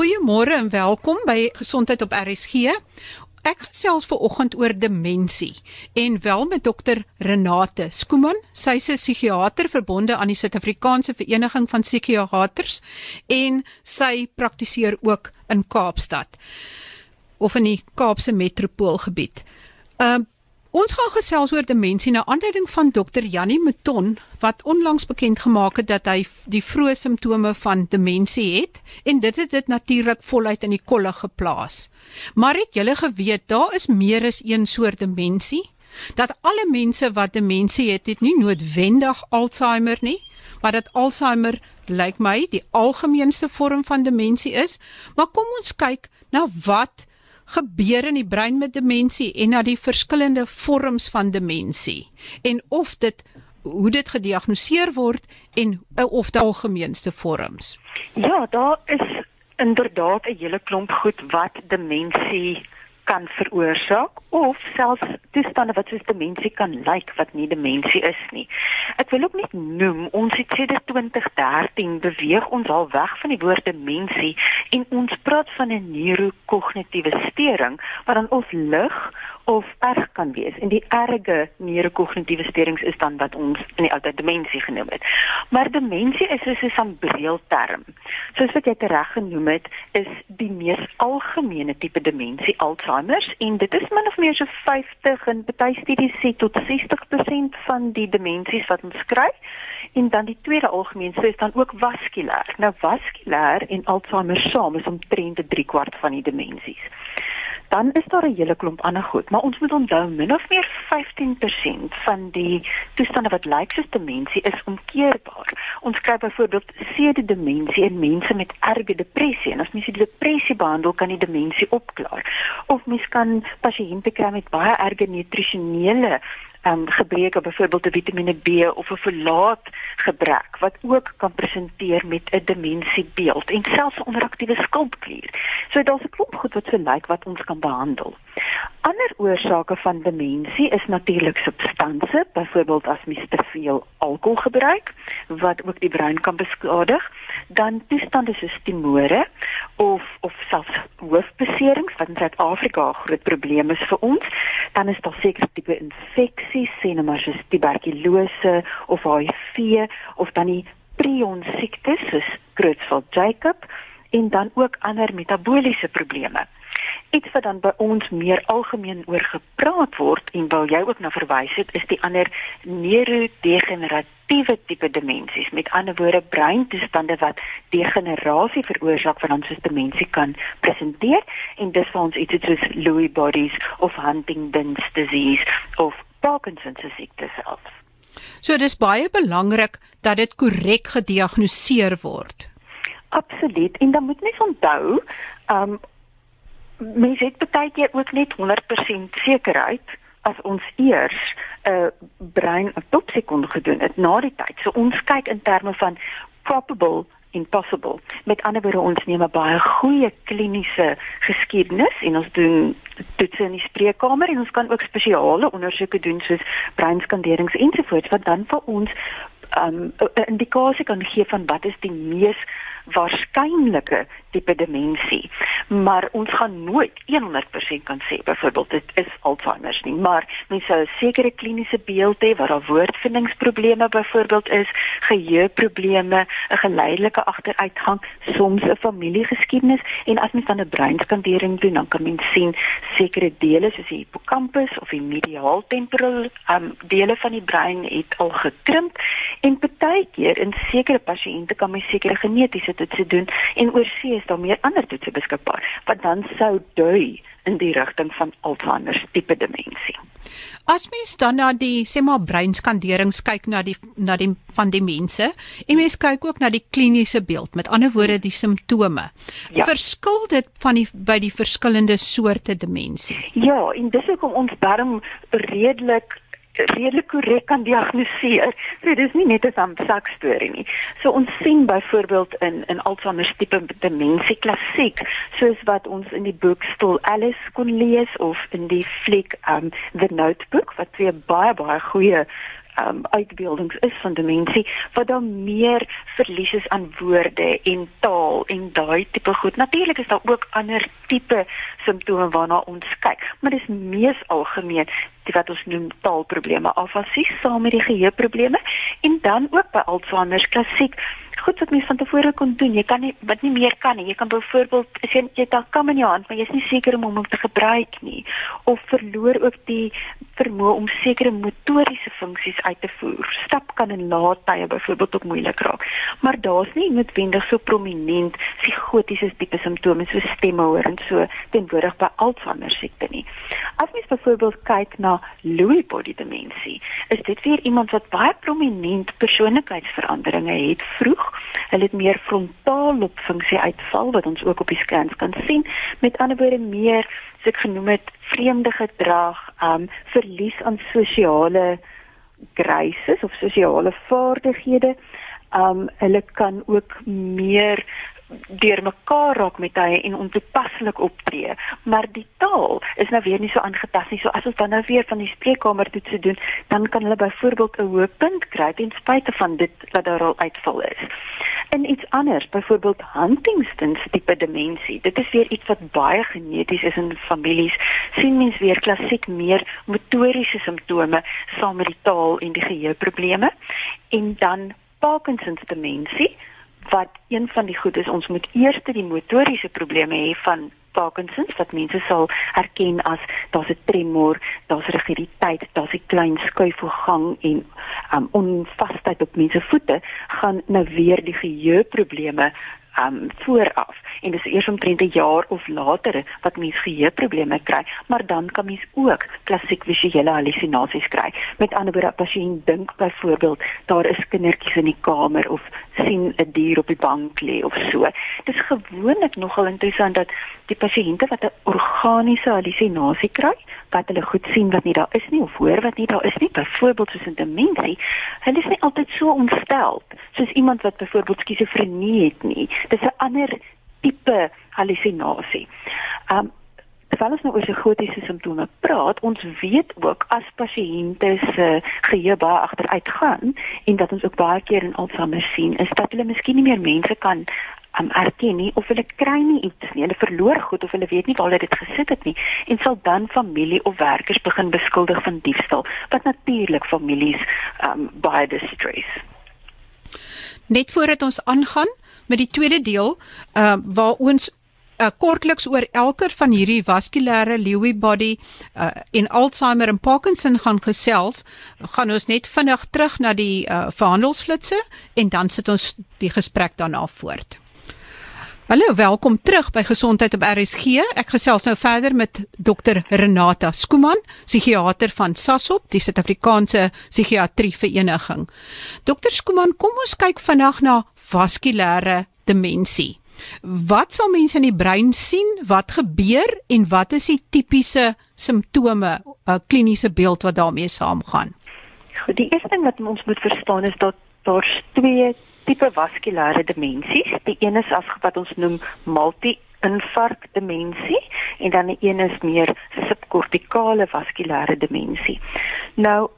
Goeiemôre en welkom by Gesondheid op RSG. Ek gesels ver oggend oor demensie en wel met dokter Renate Skooman. Sy's 'n psigiater verbonde aan die Suid-Afrikaanse Vereniging van Psigiaters en sy praktiseer ook in Kaapstad of in die Kaapse metropoolgebied. Ehm uh, Ons gaan gesels oor demensie na aanleiding van dokter Jannie Meton wat onlangs bekend gemaak het dat hy die vroeë simptome van demensie het en dit het dit natuurlik voluit in die kolle geplaas. Maar het julle geweet daar is meer as een soort demensie? Dat alle mense wat demensie het, het nie noodwendig Alzheimer nie, maar dat Alzheimer lyk my die algemeenste vorm van demensie is, maar kom ons kyk na wat gebeur in die brein met demensie en na die verskillende vorms van demensie en of dit hoe dit gediagnoseer word en eh, of dit algemeenste vorms. Ja, daar is inderdaad 'n hele klomp goed wat demensie kan veroorsaak of selfs toestande wat soos demensie kan lyk wat nie demensie is nie. Ek wil ook net noem ons het sedert 2013 beweeg ons al weg van die woord demensie en ons praat van 'n neurokognitiewe stering wat dan of lig of erg kan wees. En die erge neurokognitiewe sterings is dan wat ons in die oudheid demensie genoem het. Maar demensie is soos 'n sambreelterm. Soos wat jy reg genoem het, is die mees algemene tipe demensie Alzheimer en dit is min of meer so 50 en baie studies sê tot 60% van die demensies wat ons kry. En dan die tweede algemeenste is dan ook vaskulêr. Nou vaskulêr en Alzheimer saam is omtrent 3 kwart van die demensies dan is daar 'n hele klomp ander goed, maar ons moet onthou min of meer 15% van die toestande wat lyk soos demensie is omkeerbaar. Ons kry byvoorbeeld sede demensie in mense met erge depressie en as mens die depressie behandel, kan die demensie opklaar. Of mens kan pasiënte kry met baie erge nutrisionele um, gebreke byvoorbeeld 'n Vitamiene B of 'n folaat gebrek wat ook kan presenteer met 'n demensiebeeld en selfs onderaktiewe skildklier. So daar's 'n klomp goed wat so lyk wat ons kan behandel. Ander oorsake van demensie is natuurlik substansie, byvoorbeeld as mens te veel alkohol gebruik wat ook die brein kan beskadig, dan toestande soos timore of of selfs hoofbeserings wat in Suid-Afrika 'n groot probleem is vir ons, dan is daar sekere tipe infeksies, sê nou maar soos tuberkulose of HIV of dan die prion siektes soos Creutzfeldt-Jakob en dan ook ander metabooliese probleme iets wat dan by ons meer algemeen oor gepraat word en wou jy ook na verwys het is die ander neurodegeneratiewe tipe demensies met ander woorde breintoestande wat degenerasie veroorsaak wat dan soos demensie kan presenteer en dis vir ons iets soos Lewy bodies of Huntington's disease of Parkinson se siekte self. So dis baie belangrik dat dit korrek gediagnoseer word. Absoluut en dan moet mens onthou um mense het baie keer ook net 100% sekerheid as ons eers 'n uh, brein autopsie kon gedoen het na die tyd. So ons kyk in terme van probable impossible. Met ander woorde ons neem 'n baie goeie kliniese geskiedenis en ons doen toetse in die spreekkamer en ons kan ook spesiale ondersoeke doen soos breinskanderings ensovoorts wat dan vir ons um, 'n indikasie kan gee van wat is die mees waarskynlike tipe demensie. Maar ons gaan nooit 100% kan sê byvoorbeeld dit is Alzheimer nie, maar mens sou 'n sekere kliniese beeld hê waar daar woordvindingsprobleme byvoorbeeld is, geheueprobleme, 'n geleidelike agteruitgang, soms 'n familiegeskiedenis. En as mens dan 'n breinskandering doen, dan kan mens sien sekere dele soos die hippocampus of die medial temporal um, dele van die brein het al gekrimp. En baie keer in sekere pasiënte kan mens sekere genetiese toetse doen en oorsee is daar meer ander toetse beskikbaar wat dan sou dui in die rigting van Alzheimer tipe demensie. As mens dan na die sê maar breinskanderings kyk na die na die van die mense en mens kyk ook na die kliniese beeld met ander woorde die simptome. Ja. Verskil dit van die by die verskillende soorte demensie? Ja, en dis hoekom ons darm redelik redelik korrek kan diagnoseer. So dis nie net 'n samsak storie nie. So ons sien byvoorbeeld in in Alzheimer tipe demensie klassiek, soos wat ons in die boek Still Alice kon lees of in die fliek um The Notebook wat twee baie baie goeie um uitbeeldings is van demensie wat dan meer verlies is aan woorde en taal en daai tipe goed. Natuurlik is daar ook ander tipe simptome waarna ons kyk, maar dis mees algemeen die wat ons noem taalprobleme, afasie saam met die geheueprobleme en dan ook by Alzheimer klassiek goed wat mens van tevore kon doen. Jy kan nie wat nie meer kan nie. Jy kan byvoorbeeld as jy jy dalk kam in jou hand, maar jy's nie seker om hom te gebruik nie of verloor ook die vermoë om sekere motoriese funksies uit te voer. Stap kan in lae tye byvoorbeeld ook moeilik raak. Maar daar's nie noodwendig so prominent psigotiese tipe simptome soos stemmehoor en so teenwoordig by Alzheimer siekte nie. As mens byvoorbeeld kyk na Lewy body demensie, is dit weer iemand wat baie prominent persoonlikheidsveranderinge het vroeg. Hulle het meer frontaalloop funksie uitval wat ons ook op die skans kan sien. Met ander woorde meer so ek genoem het vreemde gedrag, um verlies aan sosiale graces of sosiale vaardighede. Um hulle kan ook meer deur mekaar raak met hy en ontoepaslik optree. Maar die taal is nou weer nie so aangetast nie. So as ons dan nou weer van die spreekkamer toe te doen, dan kan hulle byvoorbeeld 'n hoë punt kry ten spyte van dit dat daar al uitval is in iets anders, byvoorbeeld Huntington tipe demensie. Dit is weer iets wat baie geneties is in families. sien mens weer klassiek meer motoriese simptome saam met die taal en die geheueprobleme en dan Parkinson demensie wat een van die goed is ons moet eers die motoriese probleme hê van Parkinsons wat mense sal herken as daar's 'n tremor, daar's rigiditeit, daar's 'n klein skuifelgang en um, onvasheid op mense voete, gaan nou weer die geheueprobleme um vooraf en dis eers omtrent 'n jaar of later wat mens geheueprobleme kry, maar dan kan mens ook klassiek visuele hallusinasies kry. Met ander woorde, as jy dink byvoorbeeld daar is kindertjies in die kamer of sien 'n dier op die bank lê of so. Dis gewoonlik nogal interessant dat die pasiënte wat 'n organiese hallusinasie kry, wat hulle goed sien wat nie daar is nie of hoor wat nie daar is nie, byvoorbeeld soos 'n demensie, hulle is nie altyd so ontstel soos iemand wat byvoorbeeld skizofrenie het nie. Dis 'n ander tipe hallusinasie. Um terwyl ons nou oor psigotiese simptome praat, ons weet ook as pasiënte se geheue baie agteruit gaan en dat ons ook baie keer in Alzheimer sien, is dat hulle miskien nie meer mense kan um, erken nie of hulle kry nie iets nie, hulle verloor goed of hulle weet nie waar hulle dit gesit het nie en sal dan familie of werkers begin beskuldig van diefstal, wat natuurlik families um, baie distress. Net voordat ons aangaan met die tweede deel, uh waar ons uh, kortliks oor elke van hierdie vaskulêre Lewy body uh, en Alzheimer en Parkinson gaan gesels, gaan ons net vinnig terug na die uh, verhandelsflitsse en dan sit ons die gesprek daarna voort. Hallo, welkom terug by Gesondheid op RSG. Ek gesels nou verder met Dr Renata Skuman, psigiater van SASOP, die Suid-Afrikaanse Psigiatrie Vereniging. Dr Skuman, kom ons kyk vandag na vaskulêre demensie. Wat sal mense in die brein sien? Wat gebeur en wat is die tipiese simptome, 'n uh, kliniese beeld wat daarmee saamgaan? Goed, die eerste ding wat ons moet verstaan is dat daar twee tipe vaskulêre demensies. Die een is as wat ons noem multi-infark demensie en dan die een is meer subkortikale vaskulêre demensie. Nou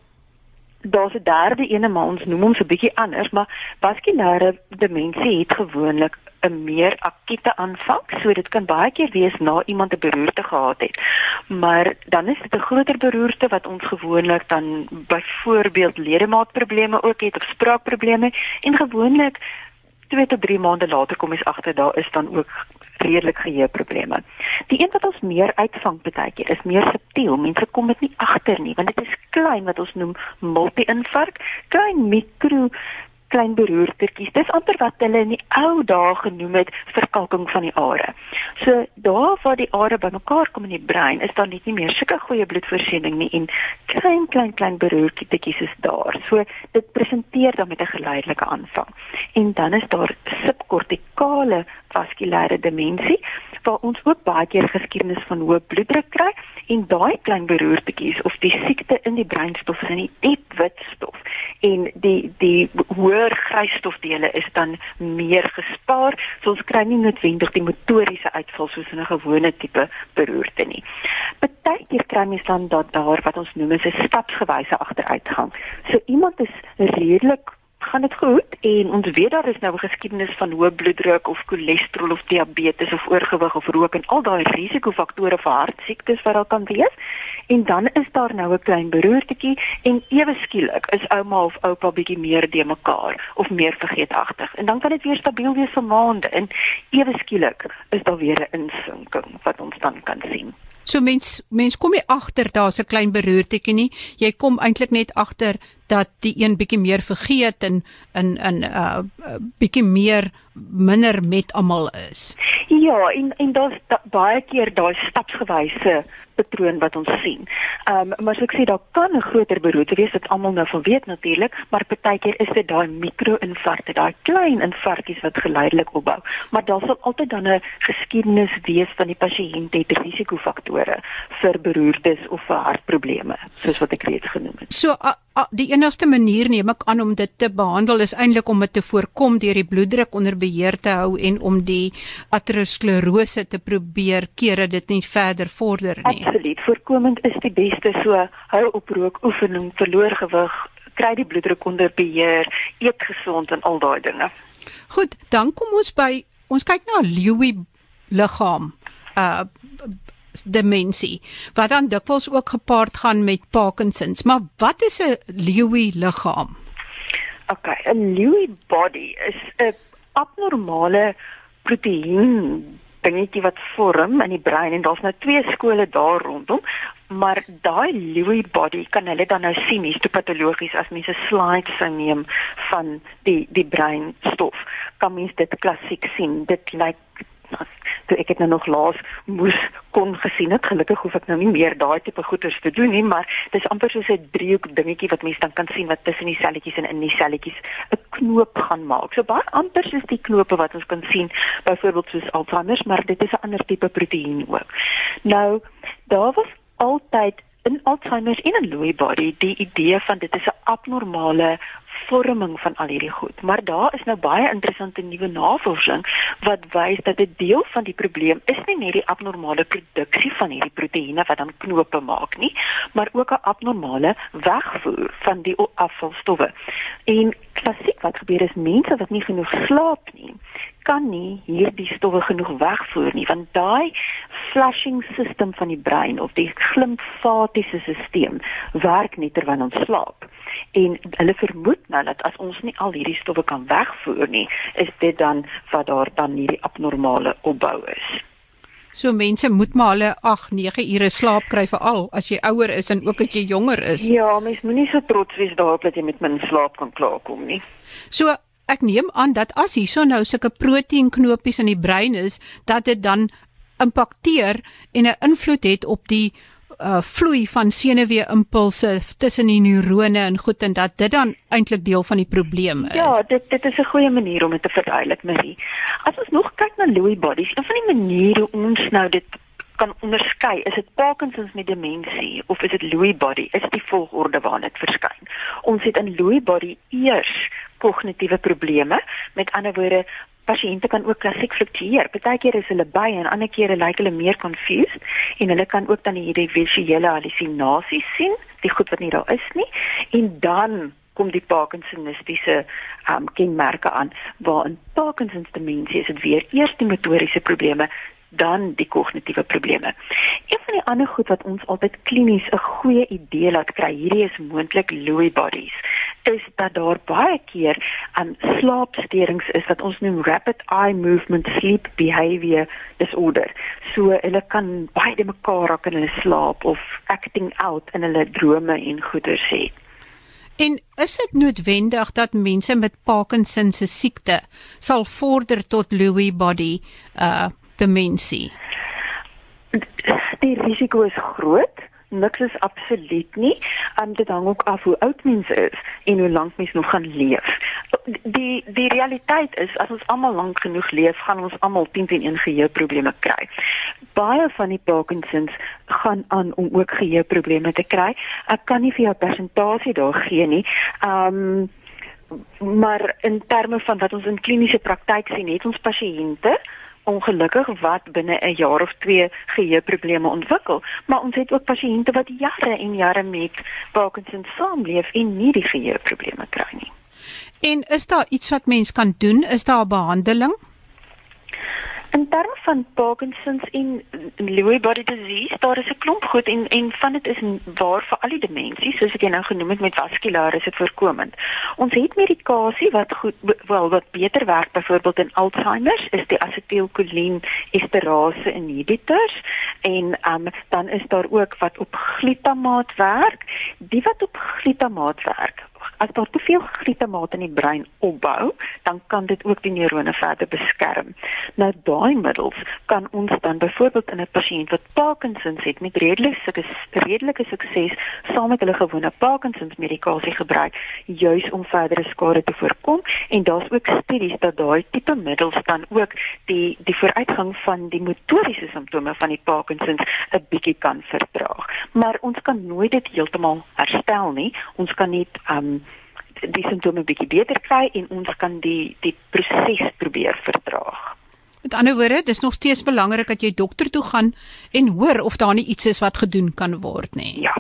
daar's 'n derde ene maar ons noem hom so bietjie anders, maar vaskulêre demensie het gewoonlik 'n meer akute aanvang, so dit kan baie keer wees na iemand 'n beroerte gehad het. Maar dan is dit 'n groter beroerte wat ons gewoonlik dan byvoorbeeld ledemaatprobleme ook het of spraakprobleme en gewoonlik 2 tot 3 maande later kom ons agter daar is dan ook redelik geheueprobleme. Die een wat ons meer uitvang baie keer is meer subtiel. Mense kom dit nie agter nie want dit is klein wat ons noem multi-infark, klein mikro klein beroertertjies. Dis amper wat hulle in die ou dae genoem het verkalking van die are. So daar waar die are bymekaar kom in die brein, is daar net nie meer sulke goeie bloedvoorsiening nie en klein klein klein beroertertjies is daar. So dit presenteer dan met 'n geleidelike aanvang. En dan is daar subkortikale vaskulêre demensie waar ons ook baie keer geskiedenis van hoë bloeddruk kry en daai klein beroertetjies of die siekte in die breinstof in die diep wit stof en die die hoër grysstofdele is dan meer gespaar. So ons kry nie noodwendig die motoriese uitval soos in 'n gewone tipe beroerte nie. Partykeer kry mens dan dat daar wat ons noem 'n stapsgewyse agteruitgang. So iemand is redelik gaan dit goed en ons weet daar is nou 'n geskiedenis van hoë bloeddruk of cholesterol of diabetes of oorgewig of rook en al daai risikofaktore vir hartsiektes wat daar kan wees. En dan is daar nou 'n klein beroertetjie en ewe skielik is ouma of oupa bietjie meer de mekaar of meer vergeetachtig. En dan kan dit weer stabiel wees vir maande en ewe skielik is daar weer 'n insinking wat ons dan kan sien. So mens mens kom nie agter daar's 'n klein beroertetjie nie. Jy kom eintlik net agter dat die een bietjie meer vergeet en in in 'n uh, bietjie meer minder met almal is. Ja, en en daar's da, baie keer daai stapsgewyse patroon wat ons sien. Ehm um, maar so ek sê daar kan 'n groter beroerte wees wat almal nou van weet natuurlik, maar partykeer is dit daai mikro-infarkte, daai klein infarktjies wat geleidelik opbou. Maar daar sal altyd dan 'n geskiedenis wees van die pasiënt het risikofaktore vir beroertes of vir hartprobleme, soos wat ek reeds genoem het. So a, die enigste manier neem ek aan om dit te behandel is eintlik om dit te voorkom deur die bloeddruk onder beheer te hou en om die aterosklerose te probeer keer dat dit nie verder vorder nie absoluut. Voorkomend is die beste so hou op rook, oefening, verloor gewig, kry die bloeddruk onder beheer, eet gesond en al daai dinge. Goed, dan kom ons by ons kyk na Lewy liggaam. Uh demensie wat dan dikwels ook gepaard gaan met Parkinsons maar wat is 'n Lewy liggaam? OK, 'n Lewy body is 'n abnormale proteïen dingetjie wat vorm in die brein en daar's nou twee skole daar rondom maar daai Lewy body kan hulle dan nou sien histopatologies as mense slides sou neem van die die breinstof kan mens dit klassiek sien dit lyk toe ek het nou nog laas moes kon gesien het gelukkig hoef ek nou nie meer daai tipe goeters te doen nie maar dis amper soos 'n driehoek dingetjie wat mense dan kan sien wat tussen die selletjies en in die selletjies 'n knoop gaan maak. So baie amper soos die knope wat ons kan sien byvoorbeeld soos Alzheimer maar dit is 'n ander tipe proteïen ook. Nou daar was altyd in Alzheimer en in Lewy body die idee van dit is 'n abnormale vorming van al hierdie goed. Maar daar is nou baie interessante nuwe navorsing wat wys dat 'n deel van die probleem is nie net die abnormale produksie van hierdie proteïene wat dan knope maak nie, maar ook 'n abnormale wegvoer van die afvalstowwe. En klassiek wat gebeur is mense wat nie genoeg slaap nie, kan nie hierdie stowwe genoeg wegvoer nie, want daai flushing system van die brein of die glimfatiese stelsel werk nie terwyl ons slaap en hulle vermoed nou dat as ons nie al hierdie stowwe kan wegvoer nie, is dit dan wat daar dan hierdie abnormale opbou is. So mense moet maar hulle 8, 9 ure slaap kry veral as jy ouer is en ook as jy jonger is. Ja, mens moenie so trots wees daarop dat jy met min slaap kan klaarkom nie. So ek neem aan dat as hierso nou sulke proteïenknopies in die brein is, dat dit dan impakteer en 'n invloed het op die uh vloei van senuwee impulse tussen die neurone en goed en dat dit dan eintlik deel van die probleem is. Ja, dit dit is 'n goeie manier om dit te verduidelik, Marie. As ons nog kyk na Lewy bodies, dan van die maniere ons nou dit kan onderskei, is dit Parkinsons met demensie of is dit Lewy body? Is die volgorde waarna dit verskyn? Ons het in Lewy body eers kognitiewe probleme, met ander woorde pasiënte kan ook klassiek fluktueer. Partykeer is hulle by en ander kere lyk hulle meer confused en hulle kan ook dan hierdie visuele hallusinasies sien, die goed wat nie daar is nie. En dan kom die Parkinsonistiese um, kenmerke aan waar in Parkinsons demensie is dit weer eers die motoriese probleme dan die kognitiewe probleme. Een van die ander goed wat ons altyd klinies 'n goeie idee laat kry, hierdie is moontlik Lewy bodies, is dat daar baie keer aan um, slaapsteurings is wat ons noem rapid eye movement sleep behavior disorder. So hulle kan baie de mekaar raak in hulle slaap of acting out in hulle drome en goeie sê. En is dit noodwendig dat mense met Parkinson se siekte sal vorder tot Lewy body uh demensie? Die risiko is groot. niks is absoluut nie. Um dit hang ook af hoe oud mens is en hoe lank mens nog gaan leef. Die die realiteit is as ons almal lank genoeg leef, gaan ons almal 10 teen 1 geheueprobleme kry. Baie van die Parkinsons gaan aan om ook geheueprobleme te kry. Ek kan nie vir jou persentasie daar gee nie. Um maar in terme van wat ons in kliniese praktyk sien, het ons pasiënte ongelukkig wat binne 'n jaar of 2 geheueprobleme ontwikkel, maar ons het ook pasiënte wat jare en jare met Parkinson saamleef en nie die geheueprobleme kry nie. En is daar iets wat mens kan doen? Is daar 'n behandeling? In terme van Parkinsons en Lewy body disease, daar is 'n klomp goed en en van dit is waar vir al die demensies, soos ek nou genoem het met vaskulare is dit voorkomend. Ons het medikasie wat goed wel wat beter werk byvoorbeeld in Alzheimer, is die asetilkolien esterase inhibitors en um, dan is daar ook wat op glutamaat werk. Die wat op glutamaat werk, as daar te veel glutamaat in die brein opbou, dan kan dit ook die neurone verder beskerm. Nou daai middels kan ons dan byvoorbeeld in 'n pasiënt wat Parkinson het met redelike redelike sukses saam met hulle gewone Parkinson medikasie gebruik, juis om verdere skade te voorkom en daar's ook studies dat daai tipe middels dan ook die die vooruitgang van die motoriese simptome van die Parkinson 'n bietjie kan vertraag. Maar ons kan nooit dit heeltemal herstel nie. Ons kan net um die simptome bietjie beter kry en ons kan die die proses probeer vertraag. Met ander woorde, dis nog steeds belangrik dat jy dokter toe gaan en hoor of daar nie iets is wat gedoen kan word nie. Ja.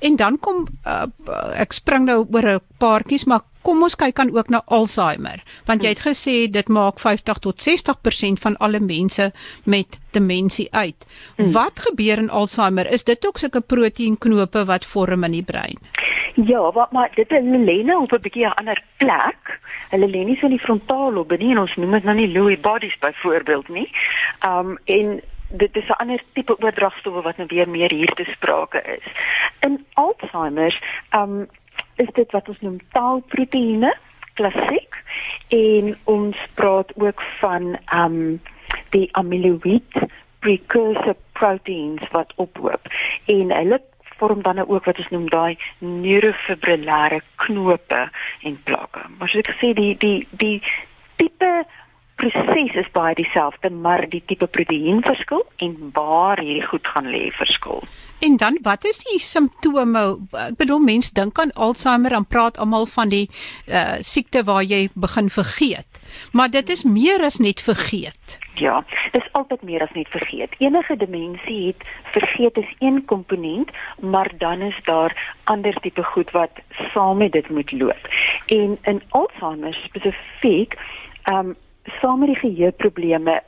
En dan kom uh, ek spring nou oor 'n paartjies, maar kom ons kyk kan ook na Alzheimer, want jy het gesê dit maak 50 tot 60% van alle mense met demensie uit. Hmm. Wat gebeur in Alzheimer? Is dit ook sulke proteïenknope wat vorm in die brein? Ja, wat maar dit is Helena op 'n bietjie 'n ander plek. Hulle lê nie so in die frontaal binne en ons noem dit nou nie Lewy bodies byvoorbeeld nie. Um en dit is 'n ander tipe oordragstowwe wat nou weer meer hier te sprake is. In Alzheimer um is dit wat ons noem taalproteïene, klassiek en ons praat ook van um die amyloïd precursor proteins wat ophoop en hulle vorm dan ook wat ons noem daai neurofibrillêre knope en plakke. Maar soos ek gesê die die die tipe proses is baie dieselfde, maar die tipe proteïen verskil en waar hierdie goed gaan lê verskil. En dan wat is die simptome? Ek bedoel mense dink aan Alzheimer en praat almal van die uh siekte waar jy begin vergeet. Maar dit is meer as net vergeet. Ja, dis altyd meer as net vergeet. Enige demensie het vergeet is een komponent, maar dan is daar ander tipe goed wat saam met dit moet loop. En in Alzheimer spesifiek, ehm um, saam met die geheueprobleme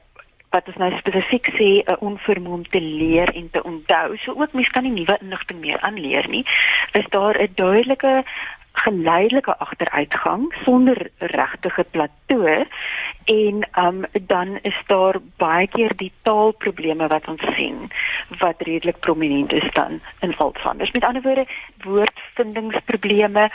wat ons nou spesifiek sê 'n onvermoë om te leer en te onthou. So ook mense kan nie nuwe inligting meer aanleer nie. Is daar 'n duidelike geleidelike agteruitgang sonder regtige plateau en um, dan is daar baie keer die taalprobleme wat ons sien wat redelik prominent is dan in Alzheimer. Met ander woorde woordvindingsprobleme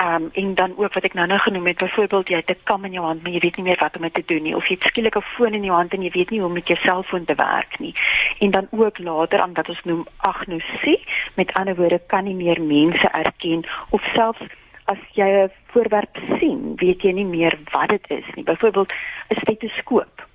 um, en dan ook wat ek nou nou genoem het byvoorbeeld jy het 'n kam in jou hand maar jy weet nie meer wat om te doen nie of jy het skielik 'n foon in jou hand en jy weet nie hoe om met jou selfoon te werk nie. En dan ook later aan wat ons noem agnosie, met ander woorde kan nie meer mense erken of selfs as jy 'n voorwerp sien, weet jy nie meer wat dit is nie. Byvoorbeeld 'n stetoskoop.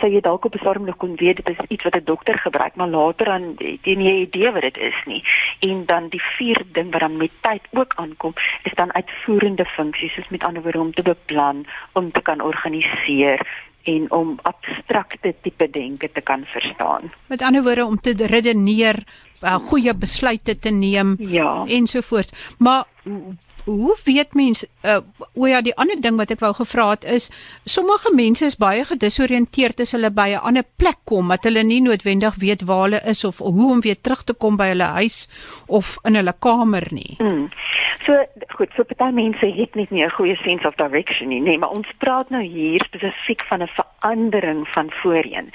Sou jy dalk op 'n stadium nog kon weet dit is iets wat 'n dokter gebruik, maar later dan het jy nie 'n idee wat dit is nie. En dan die vierde ding wat dan met tyd ook aankom, is dan uitvoerende funksies, soos met ander woorde om te beplan, om te kan organiseer en om abstrakte tipe denke te kan verstaan. Met ander woorde om te redeneer, uh, goeie besluite te neem ja. ensovoorts. Maar hoe weet mens uh, o ja die ander ding wat ek wou gevra het is sommige mense is baie gedisoriënteerd as hulle by 'n ander plek kom dat hulle nie noodwendig weet waar hulle is of hoe om weer terug te kom by hulle huis of in hulle kamer nie. Mm. So goed, so baie mense het net nie 'n goeie sense of direction nie, nee, maar ons praat nou hier spesifiek van 'n verandering van voorheen.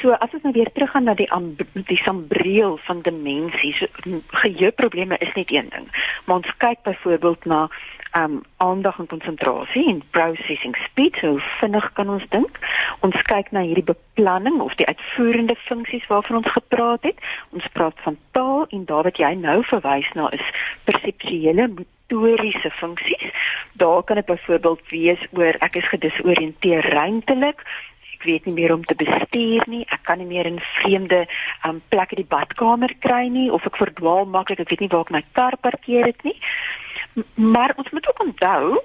So as ons nou weer teruggaan na die die sambreel van demensie, so, geheueprobleme is net een ding. Maar ons kyk byvoorbeeld na um aandag en konsentrasie en processing speed, so vinnig kan ons dink. Ons kyk na hierdie beplanning of die uitvoerende funksies waarvan ons gepraat het. Ons praat van taal en daar wat jy nou verwys na is perseptuele motoriese funksies. Daar kan dit byvoorbeeld wees oor ek is gedisoriënteer ruimtelik ek weet nie meer om te bestuur nie. Ek kan nie meer in vreemde um, plekke die badkamer kry nie of ek verdwaal maklik. Ek weet nie waar ek my kar parkeer het nie. Maar ons moet ook onthou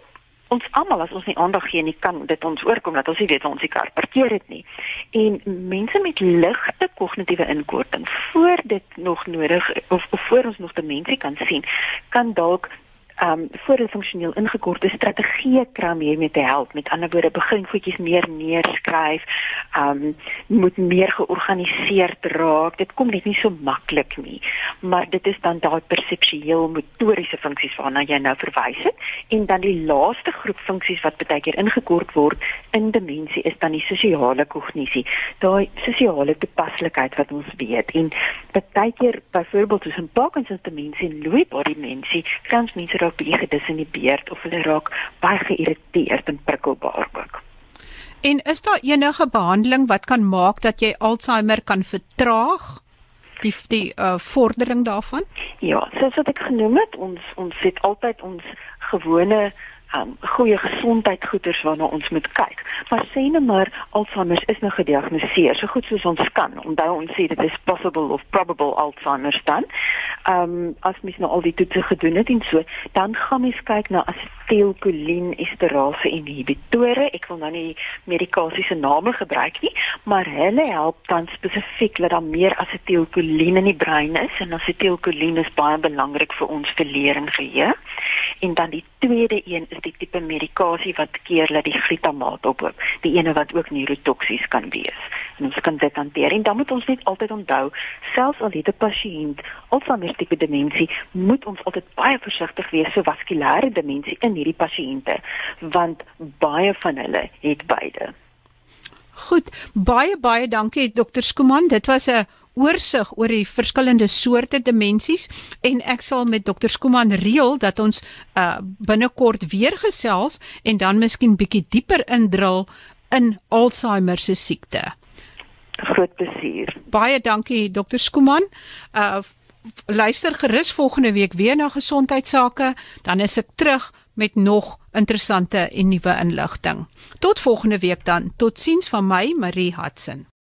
ons almal as ons nie aandag gee nie kan dit ons oorkom dat ons nie weet waar ons die kar parkeer het nie. En mense met ligte kognitiewe inkorting voor dit nog nodig of, of voor ons nog demensie kan sien, kan dalk um voor 'n funksioneel ingekorte strategie kry om hiermee te help. Met ander woorde, begin voetjies meer neerskryf. Um moet meer georganiseerd raak. Dit kom net nie so maklik nie. Maar dit is dan daai perseptueel motoriese funksies waarna jy nou verwys het en dan die laaste groep funksies wat baie keer ingekort word in demensie is dan die sosiale kognisie. Daai sosiale toepaslikheid wat ons weet en baie keer byvoorbeeld in Parkinson demensie en Lewy body demensie, kans mense raak baie gedis in die beerd of hulle raak baie geïrriteerd en prikkelbaar ook. En is daar enige behandeling wat kan maak dat jy Alzheimer kan vertraag? Die die uh, vordering daarvan? Ja, soos wat ek genoem het, ons ons sit altyd ons gewone um, goeie gesondheidgoeders waarna ons moet kyk. Maar sê net maar Alzheimer is nou gediagnoseer, so goed soos ons kan. Onthou ons sê dit is possible of probable Alzheimer dan. Ehm um, as mens nou al die toetse gedoen het en so, dan gaan mens kyk na asetilkolien esterase inhibitore. Ek wil nou nie medikasie se name gebruik nie, maar hulle help dan spesifiek dat daar meer asetilkolien in die brein is en asetilkolien is baie belangrik vir ons verleer en geheue. En dan die tweede een is die tipe medikasie wat keer dat die glutamaat ophoop, die ene wat ook neurotoksies kan wees. En ons kan dit hanteer. En dan moet ons net altyd onthou, selfs al het 'n pasiënt Alzheimer tipe demensie, moet ons altyd baie versigtig wees vir vaskulêre demensie in hierdie pasiënte, want baie van hulle het beide. Goed, baie baie dankie dokter Skuman. Dit was 'n oorsig oor die verskillende soorte demensies en ek sal met dokter Skuman reël dat ons uh, binnekort weer gesels en dan miskien bietjie dieper indrul in Alzheimer se siekte. Groot plesier. Baie dankie dokter Skuman. Uh luister gerus volgende week weer na gesondheidsake, dan is ek terug met nog interessante en nuwe inligting. Tot volgende week dan. Totsiens van my Marie Hudson.